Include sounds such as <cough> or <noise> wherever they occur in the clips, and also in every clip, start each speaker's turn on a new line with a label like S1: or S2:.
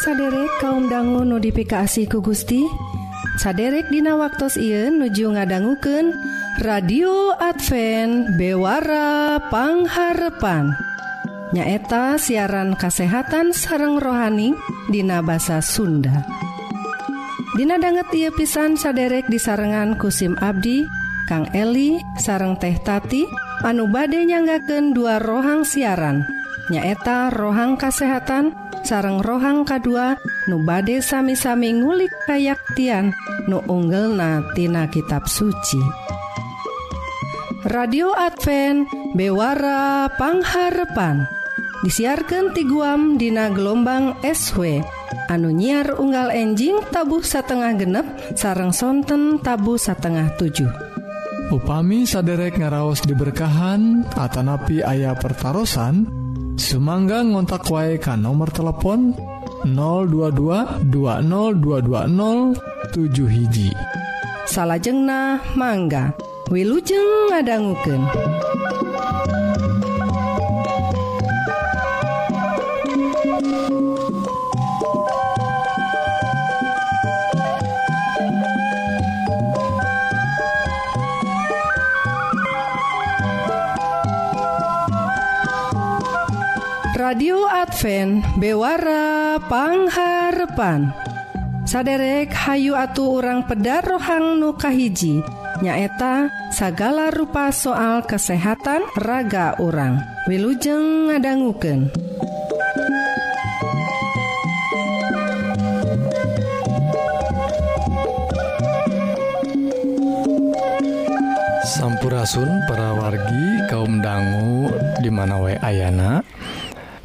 S1: saderek kaum dangu notifikasi ku Gusti saderek Dina waktu Ieu nuju ngadangguken radio Advent bewarapangharepan nyaeta siaran kasehatan sareng rohani Dina bahasa Sunda. Dinadangget tieu pisan saderek disarengan kusim Abdi Kang Eli sareng teh Tati anu bade nyanggaken dua rohang siaran. Nyaeta rohang kasehatan sareng rohang K2 nu bade sami-sami ngulik kayaktian nu unggel natina kitab suci. Radio Adva bewarapangharrepan disiarkan ti guam Dina gelombang SW anu nyiar unggal enjing tabuh satengah genep sarengsonten tabu satengah 7
S2: upami saderek ngaraos diberkahan Atanapi ayah pertaran, Sumangga ngontak wae ka nomor telepon 0222 hiji.
S1: Salajengna mangga. Wilujeng ngadangguken. Radio Adva bewarapangharrepan saderek Hayu Atu orang peda rohang Nukahiji nyaeta sagala rupa soal kesehatan raga orang wilujeng ngadangguken
S2: sampurasun para wargi kaum dangu dimana wa Ayana.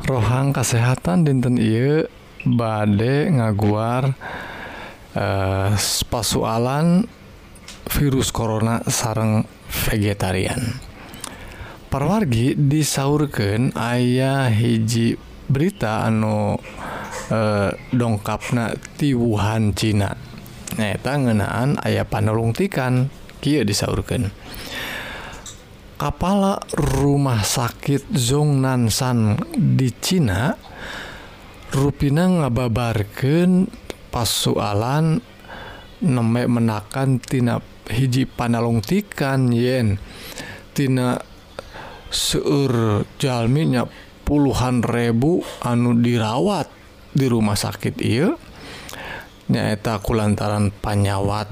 S2: Rohang kesehatan dinten I badde ngaguar eh, pasualan virus korona sareng vegetarian. Parwargi disaurkan ayah hiji berita anu eh, dongkapna ti Wuhan Cina. Neta ngenaan ayah panelungtikan kia disaurkan kepala rumah sakit Zongnansan di Cina ruina ngababarkan pasualan nemek menakan tinap hiji panalongtikan yen tina seur jalminya puluhan rebu anu dirawat di rumah sakit I nyaeta kulantaran panyawat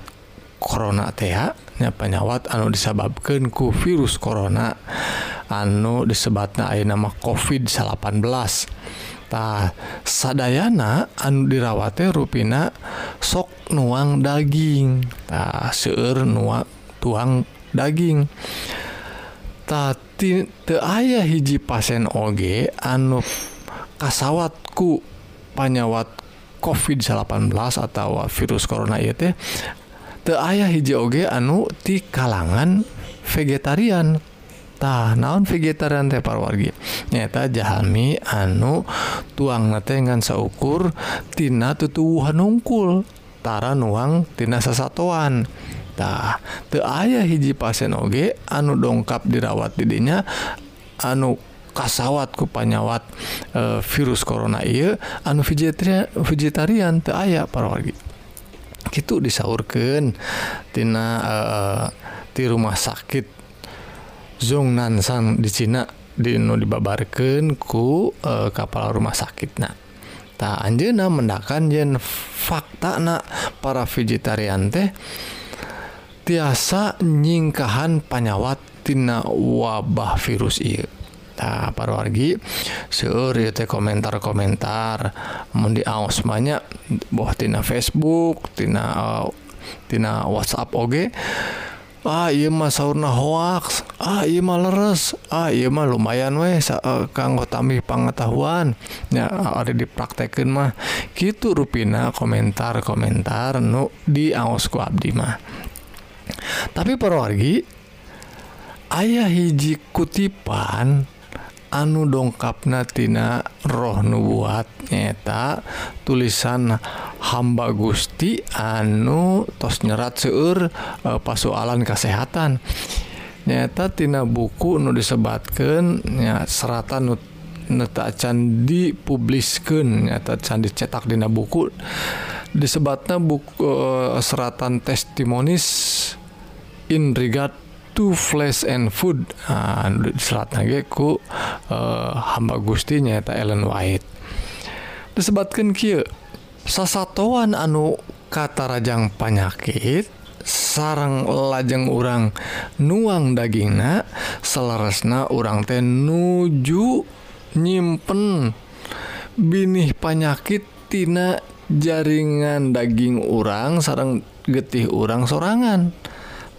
S2: korona tehnya penyawat anu disababkan ku virus korona anu disebatnya nama covid 18 tah sadayana anu dirawate ruina sok nuang daging. Tak seueur nuang tuang daging. Tadi te ayah hiji pasien oge anu kasawatku panyawat COVID-18 atau virus corona ieu teh teu aya hiji oge anu ti kalangan vegetarian. tah naon vegetarian teh parwargi? Nyata jahami anu tuang ngetengan ngan saukur tina tutuhan nungkul tara nuang tina sasatuan tah te ayah hiji pasien oge anu dongkap dirawat didinya anu kasawat ku panyawat e, virus corona iya anu vegetarian vegetarian teu aya parwargi. Kitu disaurkeun tina e, e di rumah sakit Zongnansan di Cina Dino dibabarkan ku e, kapal rumah sakit nah tak Anjena mendakan yen fakta nak para vegetarian teh tiasa nyingkahan panyawat tina wabah virus iya para wargi seur teh komentar-komentar mun diaos banyak boh tina Facebook tina uh, tina WhatsApp oge okay. Ah mah sauna hoax ah mah leres. Ah mah lumayan weh uh, kanggo tamih pengetahuannya ah, ada dipraktekin mah. Gitu ruina komentar-komentar nu di angosku Abdi mah. Tapi perwargi ayah hiji kutipan anu dongkapnatina roh nubuat nyata tulisan hamba Gusti anu tos nyerat seur e, pasualan kesehatan nyatatina buku nu disebatkannya seratan nu netak candi publisken nyata candi cetak Dina buku. Disebatnya buku e, seratan testimonis in regard to flash and food nah, serat nageku eh, hamba Gustinya tak Ellen White disebatkan Ky sasatoan anu kata Rajang panyakit sarang lajeng urang nuang dagingna seleresna urang teh nuju nyimpen binih panyakittina jaringan daging urang sarang getih urang sorangan.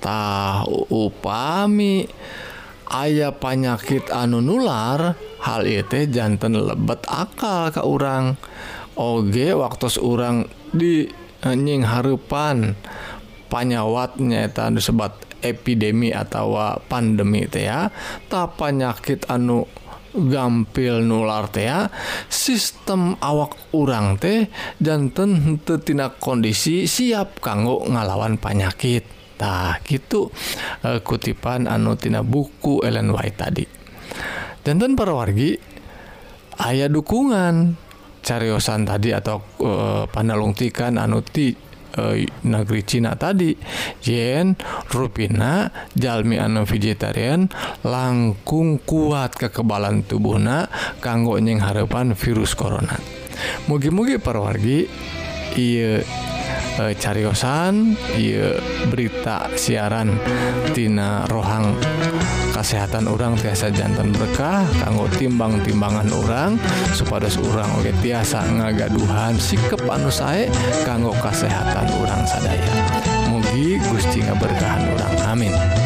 S2: tah upami ayah panyakit anu nular hal itu jantan lebet akal ke orang Oge waktu orang di eh, anjing harepan panyawatnya tanda sebat epidemi atau pandemi teh ya. Tak panyakit anu gampil nular teh ya. Sistem awak urang teh jantan tetina kondisi siap kanggo ngalawan panyakit. Nah gitu. E, kutipan anutina buku Ellen White tadi. Jantan perwargi ayah dukungan. Cariosan tadi atau e, panalungtikan anuti e, eh, negeri Cina tadi. Yen ruina jalmi anu vegetarian langkung kuat kekebalan tubuhna kanggo nying harapan virus corona. Mugi-mugi perwargi iya Eh, e, cariyosan ye berita siarantina rohang kesehatan orang tiasa jantan berkah kanggo timbang-timbangan orang supaya orang oke tiasa ngagaduhan sikap anu sae kanggo kesehatan orang sadaya. Mugi Gusti ngaberkahan orang amin.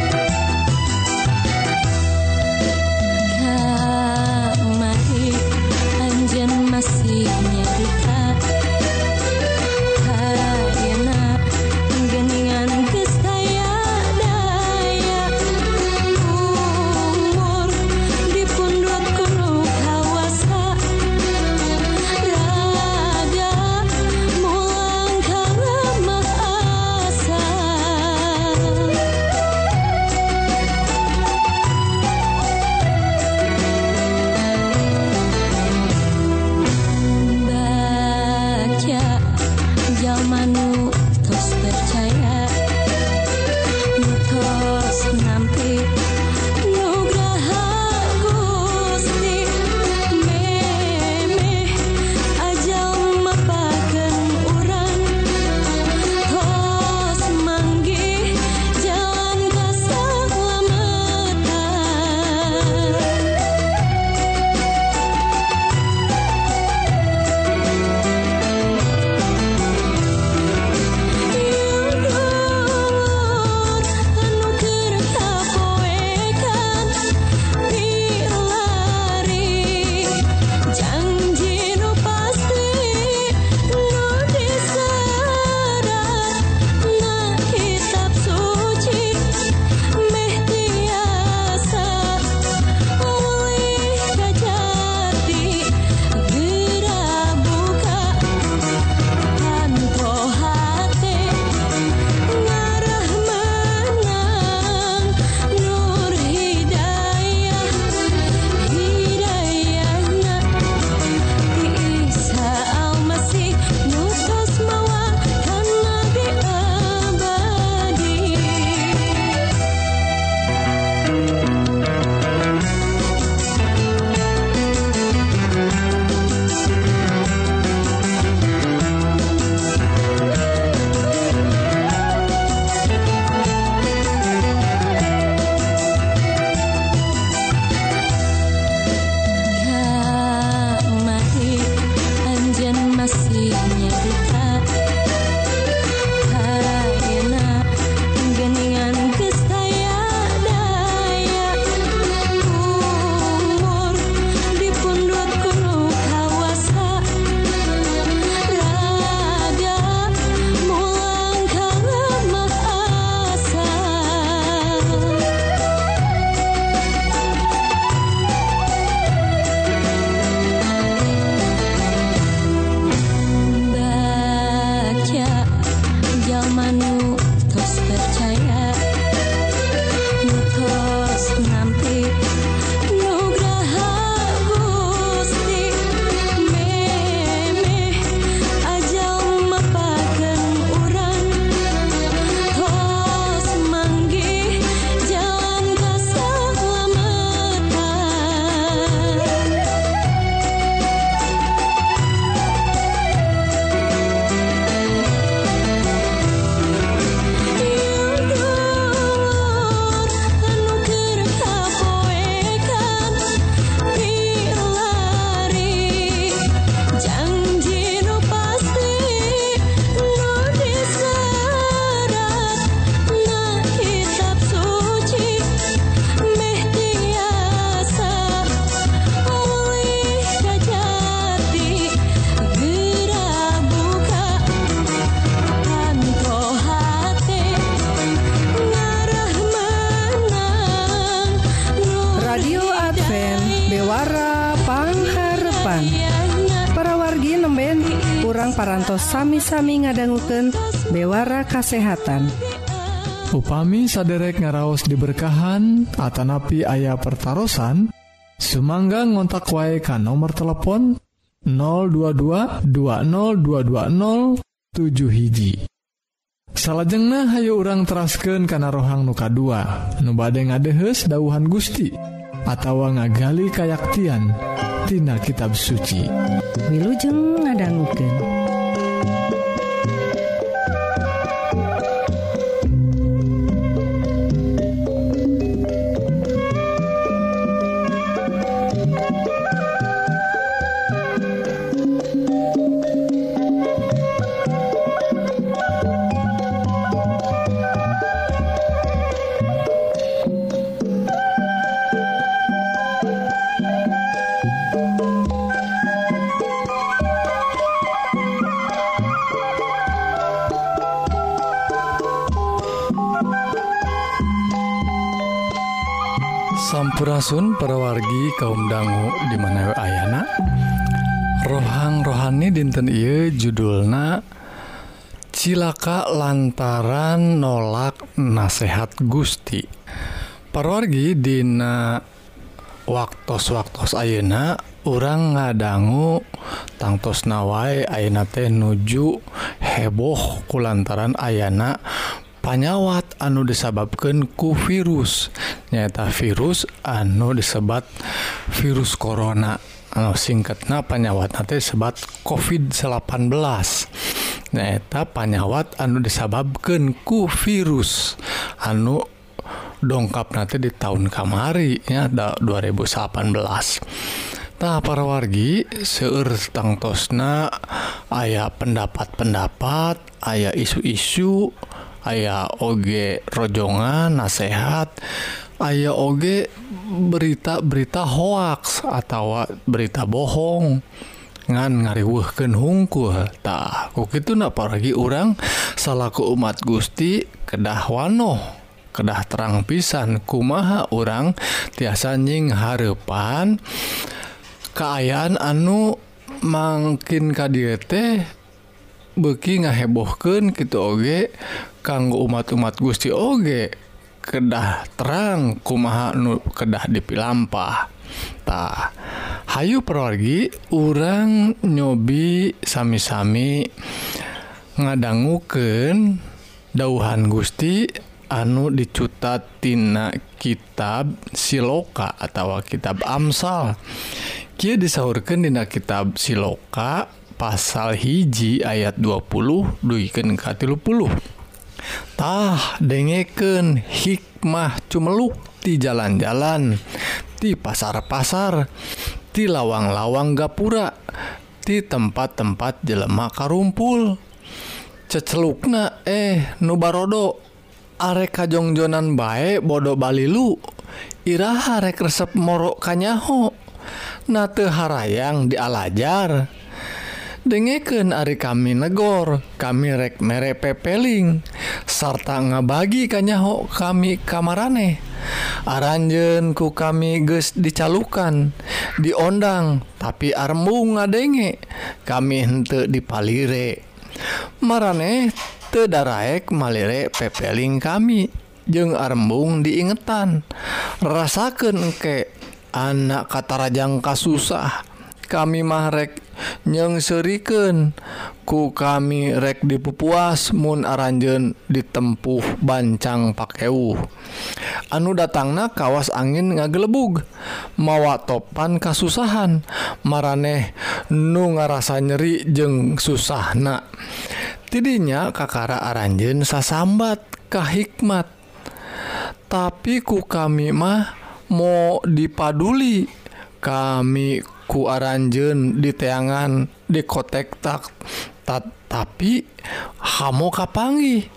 S1: kantos sami-sami ngadangguken bewara kasehatan.
S2: Upami saderek ngaraos diberkahan Atanapi ayah pertaran Sumangga ngontak wae ka nomor telepon 022202207 hiji. Salahjengnah hayo urang terasken kana rohang nuka 2 nubade ngadehes dauhan Gusti atawa ngagali kayaktian Tina kitab suci.
S1: Wilujeng ngadangguken.
S2: Sun perwargi kaum dangu di mana Ayna rohang rohani dinten I judulna cilaka lantaran nolak nasehat Gusti. Perwargi Dina waktu-waktu Ayeuna orang ngadanggu tangtos nawai Aina teh nuju heboh kulantaran Ayna panyawat anu disababkan ku virus. Nyata virus anu disebat virus korona anu singkatnya panyawat nanti sebat covid 18 nyata panyawat anu disababkan ku virus. Anu dongkap nanti di tahun kamari ya 2018 Nah, para wargi seueur tangtosna aya pendapat-pendapat aya isu-isu aya oge rojongan nasehat. Aya oge berita-berita hoaks atau berita bohong. Ngan ngariwuhken hungkultah kok itu na paragi orang salahku umat Gusti kedah Wano kedah terang pisan. Kumaha orang tiasa nying harepan keayaan anu mangkin kadiete beki ngahebohken gitu oge kanggo umat-umat Gusti Oge kedah terang kumaha nu kedah dipilampatah Hayu perwargi orang nyobi sami-sami ngadangguken dauhan Gusti anu dicutatina kitab siloka atau kitab Amsal. Ki disurkan dina kitab siloka pasal hiji ayat 20 duiken ka 30tah dengeken hikmah cumeluk di jalan-jalan di pasar-pasar di lawang-lawang gapura di tempat-tempat jelema karumpul. Cecelukna eh nubarodo are kajongjonan bae bodo balilu Iraha rek resep morok kanyaho Nate harayang dialajar dengeken Ari kami negor kami rek mere pepeling sarta ngabagi kanyaho kami kamarane. Aranjen ku kami ges dicalukan diondang tapi armu ngadenge. Kami hente dipalire. Marane tedaraek malire pepeling kami jeung arembung diingetan. Rasakan engke anak kata rajang kasusah. Kami mahrek nyengsuriken ku kami rek dipupuas Moon aranjen ditempuh bancang pakeu. Anu datangna kawas angin ngagelebug mawa topan kasusahan maraneh nu ngarasa nyeri jeng susahna. Tidinya kakara aranjen sasambat kahikmat tapi ku kami mah mau dipaduli kami ku ku aranjen di teangan di kotek tak. Tapi hamo kapangi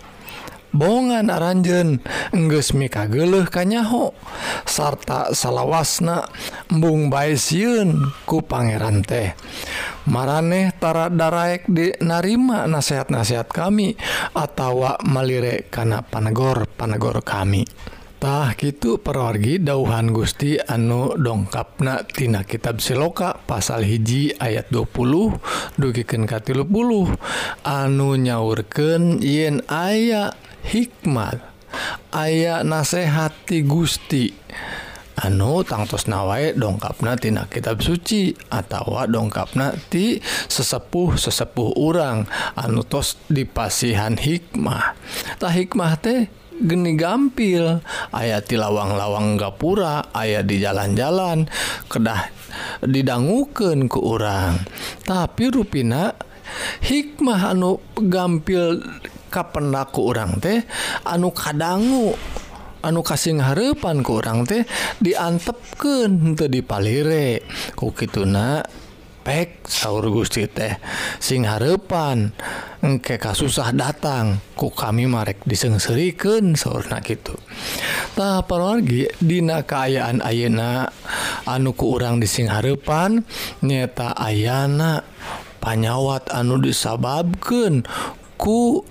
S2: bongan aranjen enggeus mikageleh kanyaho sarta salawasna embung bae sieun ku pangeran teh. Maraneh tara daraek di narima nasihat-nasihat kami atawa malire kana panegor panegor kami. tah gitu perwargi dauhan Gusti anu dongkapnatina kitab siloka pasal hiji ayat 20 dugikenkatilu anu nyaurken yen aya hikmat aya nasehati Gusti. Anu tangtos nawae dongkapnatina kitab suci atautawa dongkapnati sesepuh sesepuh orang anu tos dipasihan hikmahtah hikmah teh geni gampil. Ayat di lawang-lawang Gapura aya di jalan-jalan kedah didangguken ke orang tapi ruina hikmah anu gampil kapenku orang teh anu kadanggu anu kasih harepan ke orang teh diantepken untuk dipalire kok gitu na capek sauur Gusti teh sing harepan engke ka susah datang ku kami marek disengseriken sauna gitu tak parwargi dina keayaan Ayeuna anuku urang di sing harepan nyata Ayana panyawat anu disababken ku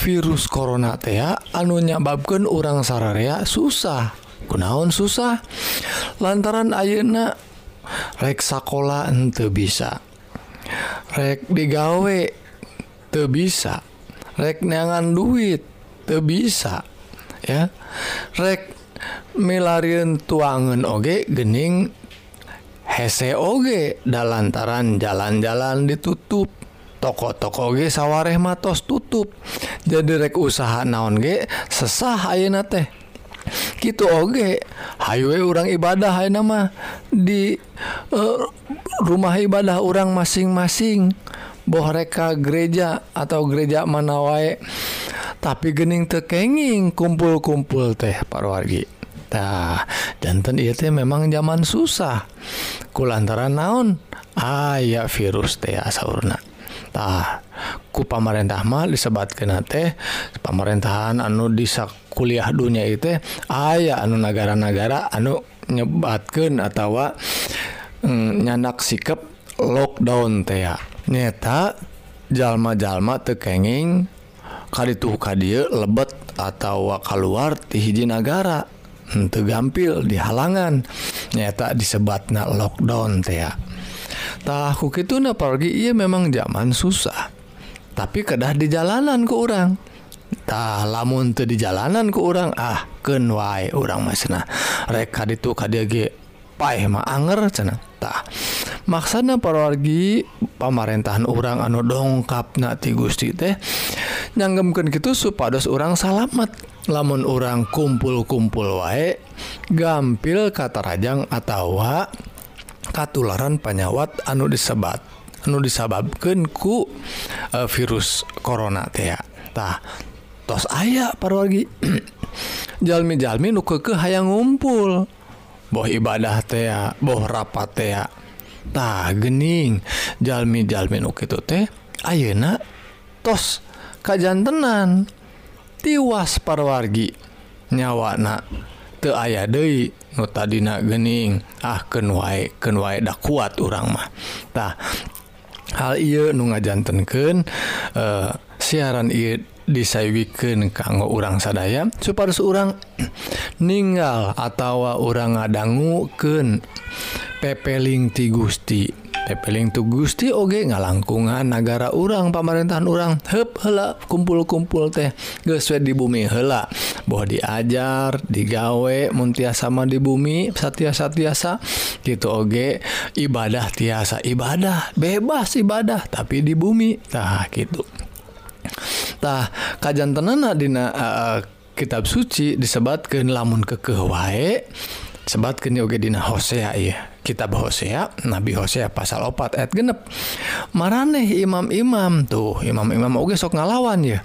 S2: virus korona tea anu nyababken urang sararea susah. Kunaon susah? Lantaran Ayeuna rek sekolah ente bisa. Rek digawe te bisa. Rek neangan duit te bisa ya. Rek milarian tuangan oge gening hese oge dalantaran jalan-jalan ditutup. Toko-toko ge sawareh matos tutup. Jadi rek usaha naon ge sesah ayeuna teh. gitu oge. Highway orang ibadah Hai nama di uh, rumah ibadah orang masing-masing. Boh reka gereja atau gereja manawae tapi gening tekenging kumpul-kumpul teh parwargitah jantan itu memang zaman susah. Ku lantaran naon? Aya virus teh asaurnatah ku pamarentah mah disebatkan teh pemerintahan anu disak kuliah dunia itu aya anu negara-negara anu nyebatkan atau mm, nyanak sikap lockdown teh nyata jalma-jalma tekenging kali tuh kadie lebet atau keluar di hiji negara ente gampil di halangan. Nyata disebatna lockdown teh tahu gitu nah pergi iya memang zaman susah. tapi kedah di jalanan ke orang tah lamun tuh di jalanan ke orang ah kenwai orang mas nah reka itu KDG paeh mah anger cenah. Tah maksana parwargi pamarentahan orang anu dongkap na ti Gusti teh nyanggemkeun kitu supados orang salamet. Lamun orang kumpul-kumpul wae gampil katarajang atawa katularan panyawat anu disebat. anu disababkan ku uh, virus korona teatah tos aya parwargi <clears throat> jalmi-jalmi nu ke hayang ngumpul. Boh ibadah tea boh rapat tea tah gening jalmi-jalmi nu itu teh ayeuna tos kajantenan. Tiwas parwargi nyawana teu aya deui nu tadina gening ah keun wae keun wae da kuat urang mah. Tah hal iya nu ngajantenken uh, eh, siaran I disaiwiken kanggo urang sadaya supaya seorang <clears throat> ningal atau orang ngadangguken pepeling ti Gusti. pepeling tu Gusti Oge ngalangkungan negara urang pemerintahan urang hep hela kumpul-kumpul teh geswe di bumi hela bahwa diajar digawe muntia sama di bumi satiasa-tiasa gitu Oge ibadah tiasa ibadah bebas ibadah tapi di bumi. Tah gitutah kajjan tenana Dina uh, kitab suci disebatkan lamun keke wae sebatkan Ogedina Hosea ya kitab Hosea Nabi Hosea pasal opat ayat genep. Maraneh imam-imam tuh imam-imam oge sok ngalawan ya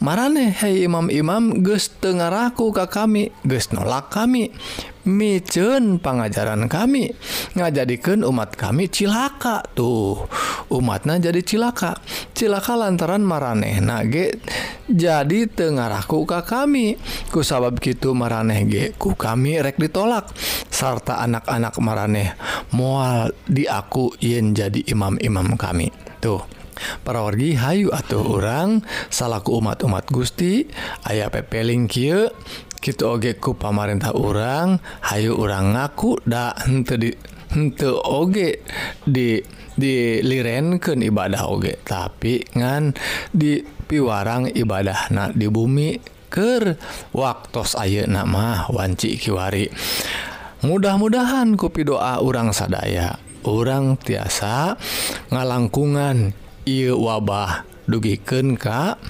S2: maraneh hei imam-imam geus teu ngaraku ka kami geus nolak kami. Miceun pangajaran kami ngajadikeun umat kami cilaka tuh. Umatna jadi cilaka. Cilaka lantaran maraneh nage jadi teu ngaraku ka kami. Ku sabab kitu maraneh ge ku kami rek ditolak. Sarta anak-anak mareh mual di aku yen jadi imam-imam kami. Tuh para wargi Hayu atau orang salahku umat-umat Gusti aya pepeling Ky gitu ogeku pamarintah orang Hayu orang ngaku ndak di oge di dilirenken ibadah oge. Tapi ngan di piwarang ibadah nah di bumi ke waktu aye nama wanci kiwari mudah-mudahan kopi doa orang sadaya. Orang tiasa ngalangkungan I wabah dugiken Ka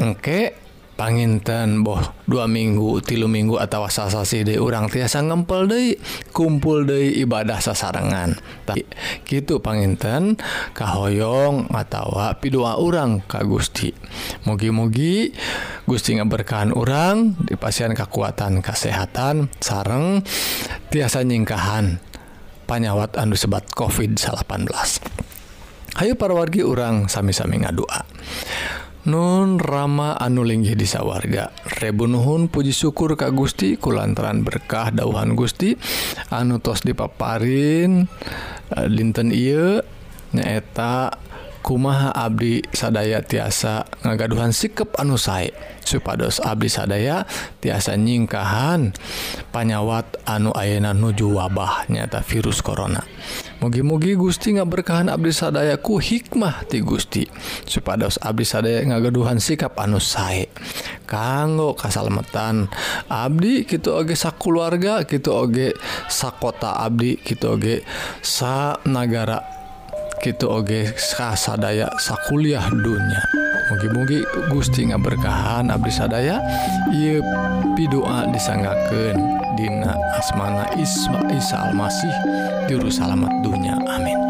S2: engkek panginten boh dua minggu tilu minggu atau sasasi de urang tiasa ngempel De kumpul De ibadah sasarangan tapi gitu panginten Kahoyong atau pidua orang Ka Gusti. Mugi-mugi Gusti ngeberkahan orang di pasien kekuatan kesehatan sareng tiasa nyingkahan panyawat Andu sebat COVID 18 Ayo para wargi orang sami-sami ngadua. Nun Rama anulinggih disa warga Rebunuhun puji syukur Ka Gusti kulantaran berkah dauhan Gusti. Anutos dipaparin eh, dinten I nyaeta kumaha Abdi sadaya tiasa ngagaduhan sikap anusai supados Abdi sadaya tiasa nyingkahan panyawat anu ayeuna nuju wabah nyata virus corona. Mugi-mugi Gusti nggak berkahan Abdi sadayaku hikmah ti Gusti. Supados Abdi sadaya ngagaduhan sikap anusai kanggo kasalmetan Abdi gitu oge sakeluarga gitu oge sakota Abdi gitu oge sa negara gitu oge sadaya sakuliah dunya mugi-mugi Gusti ngaberkahan Abdi sadaya ye pidoa disanggaken Dina asmana Isma Isa Almasih juru salamet dunya amin.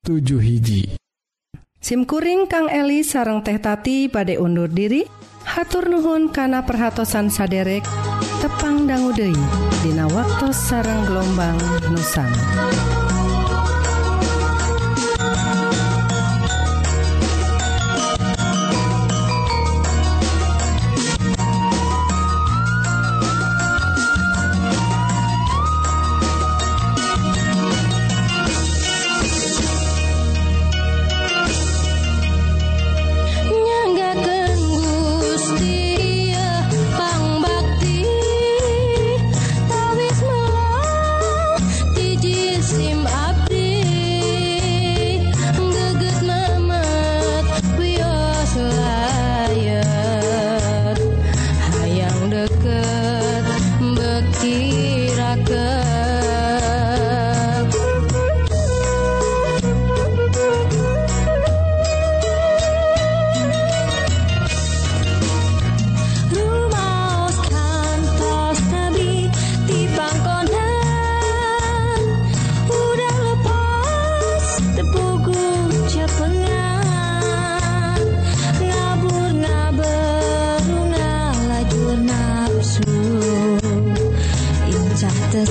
S2: 7 hiji
S1: SIMkuring Kang Eli sareng teh tati badai undur diri hatur Nuhun kana perhatsan saderek tepang danggudehi Dina waktu sareng gelombang Nusang.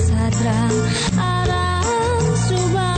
S1: sadra alam subah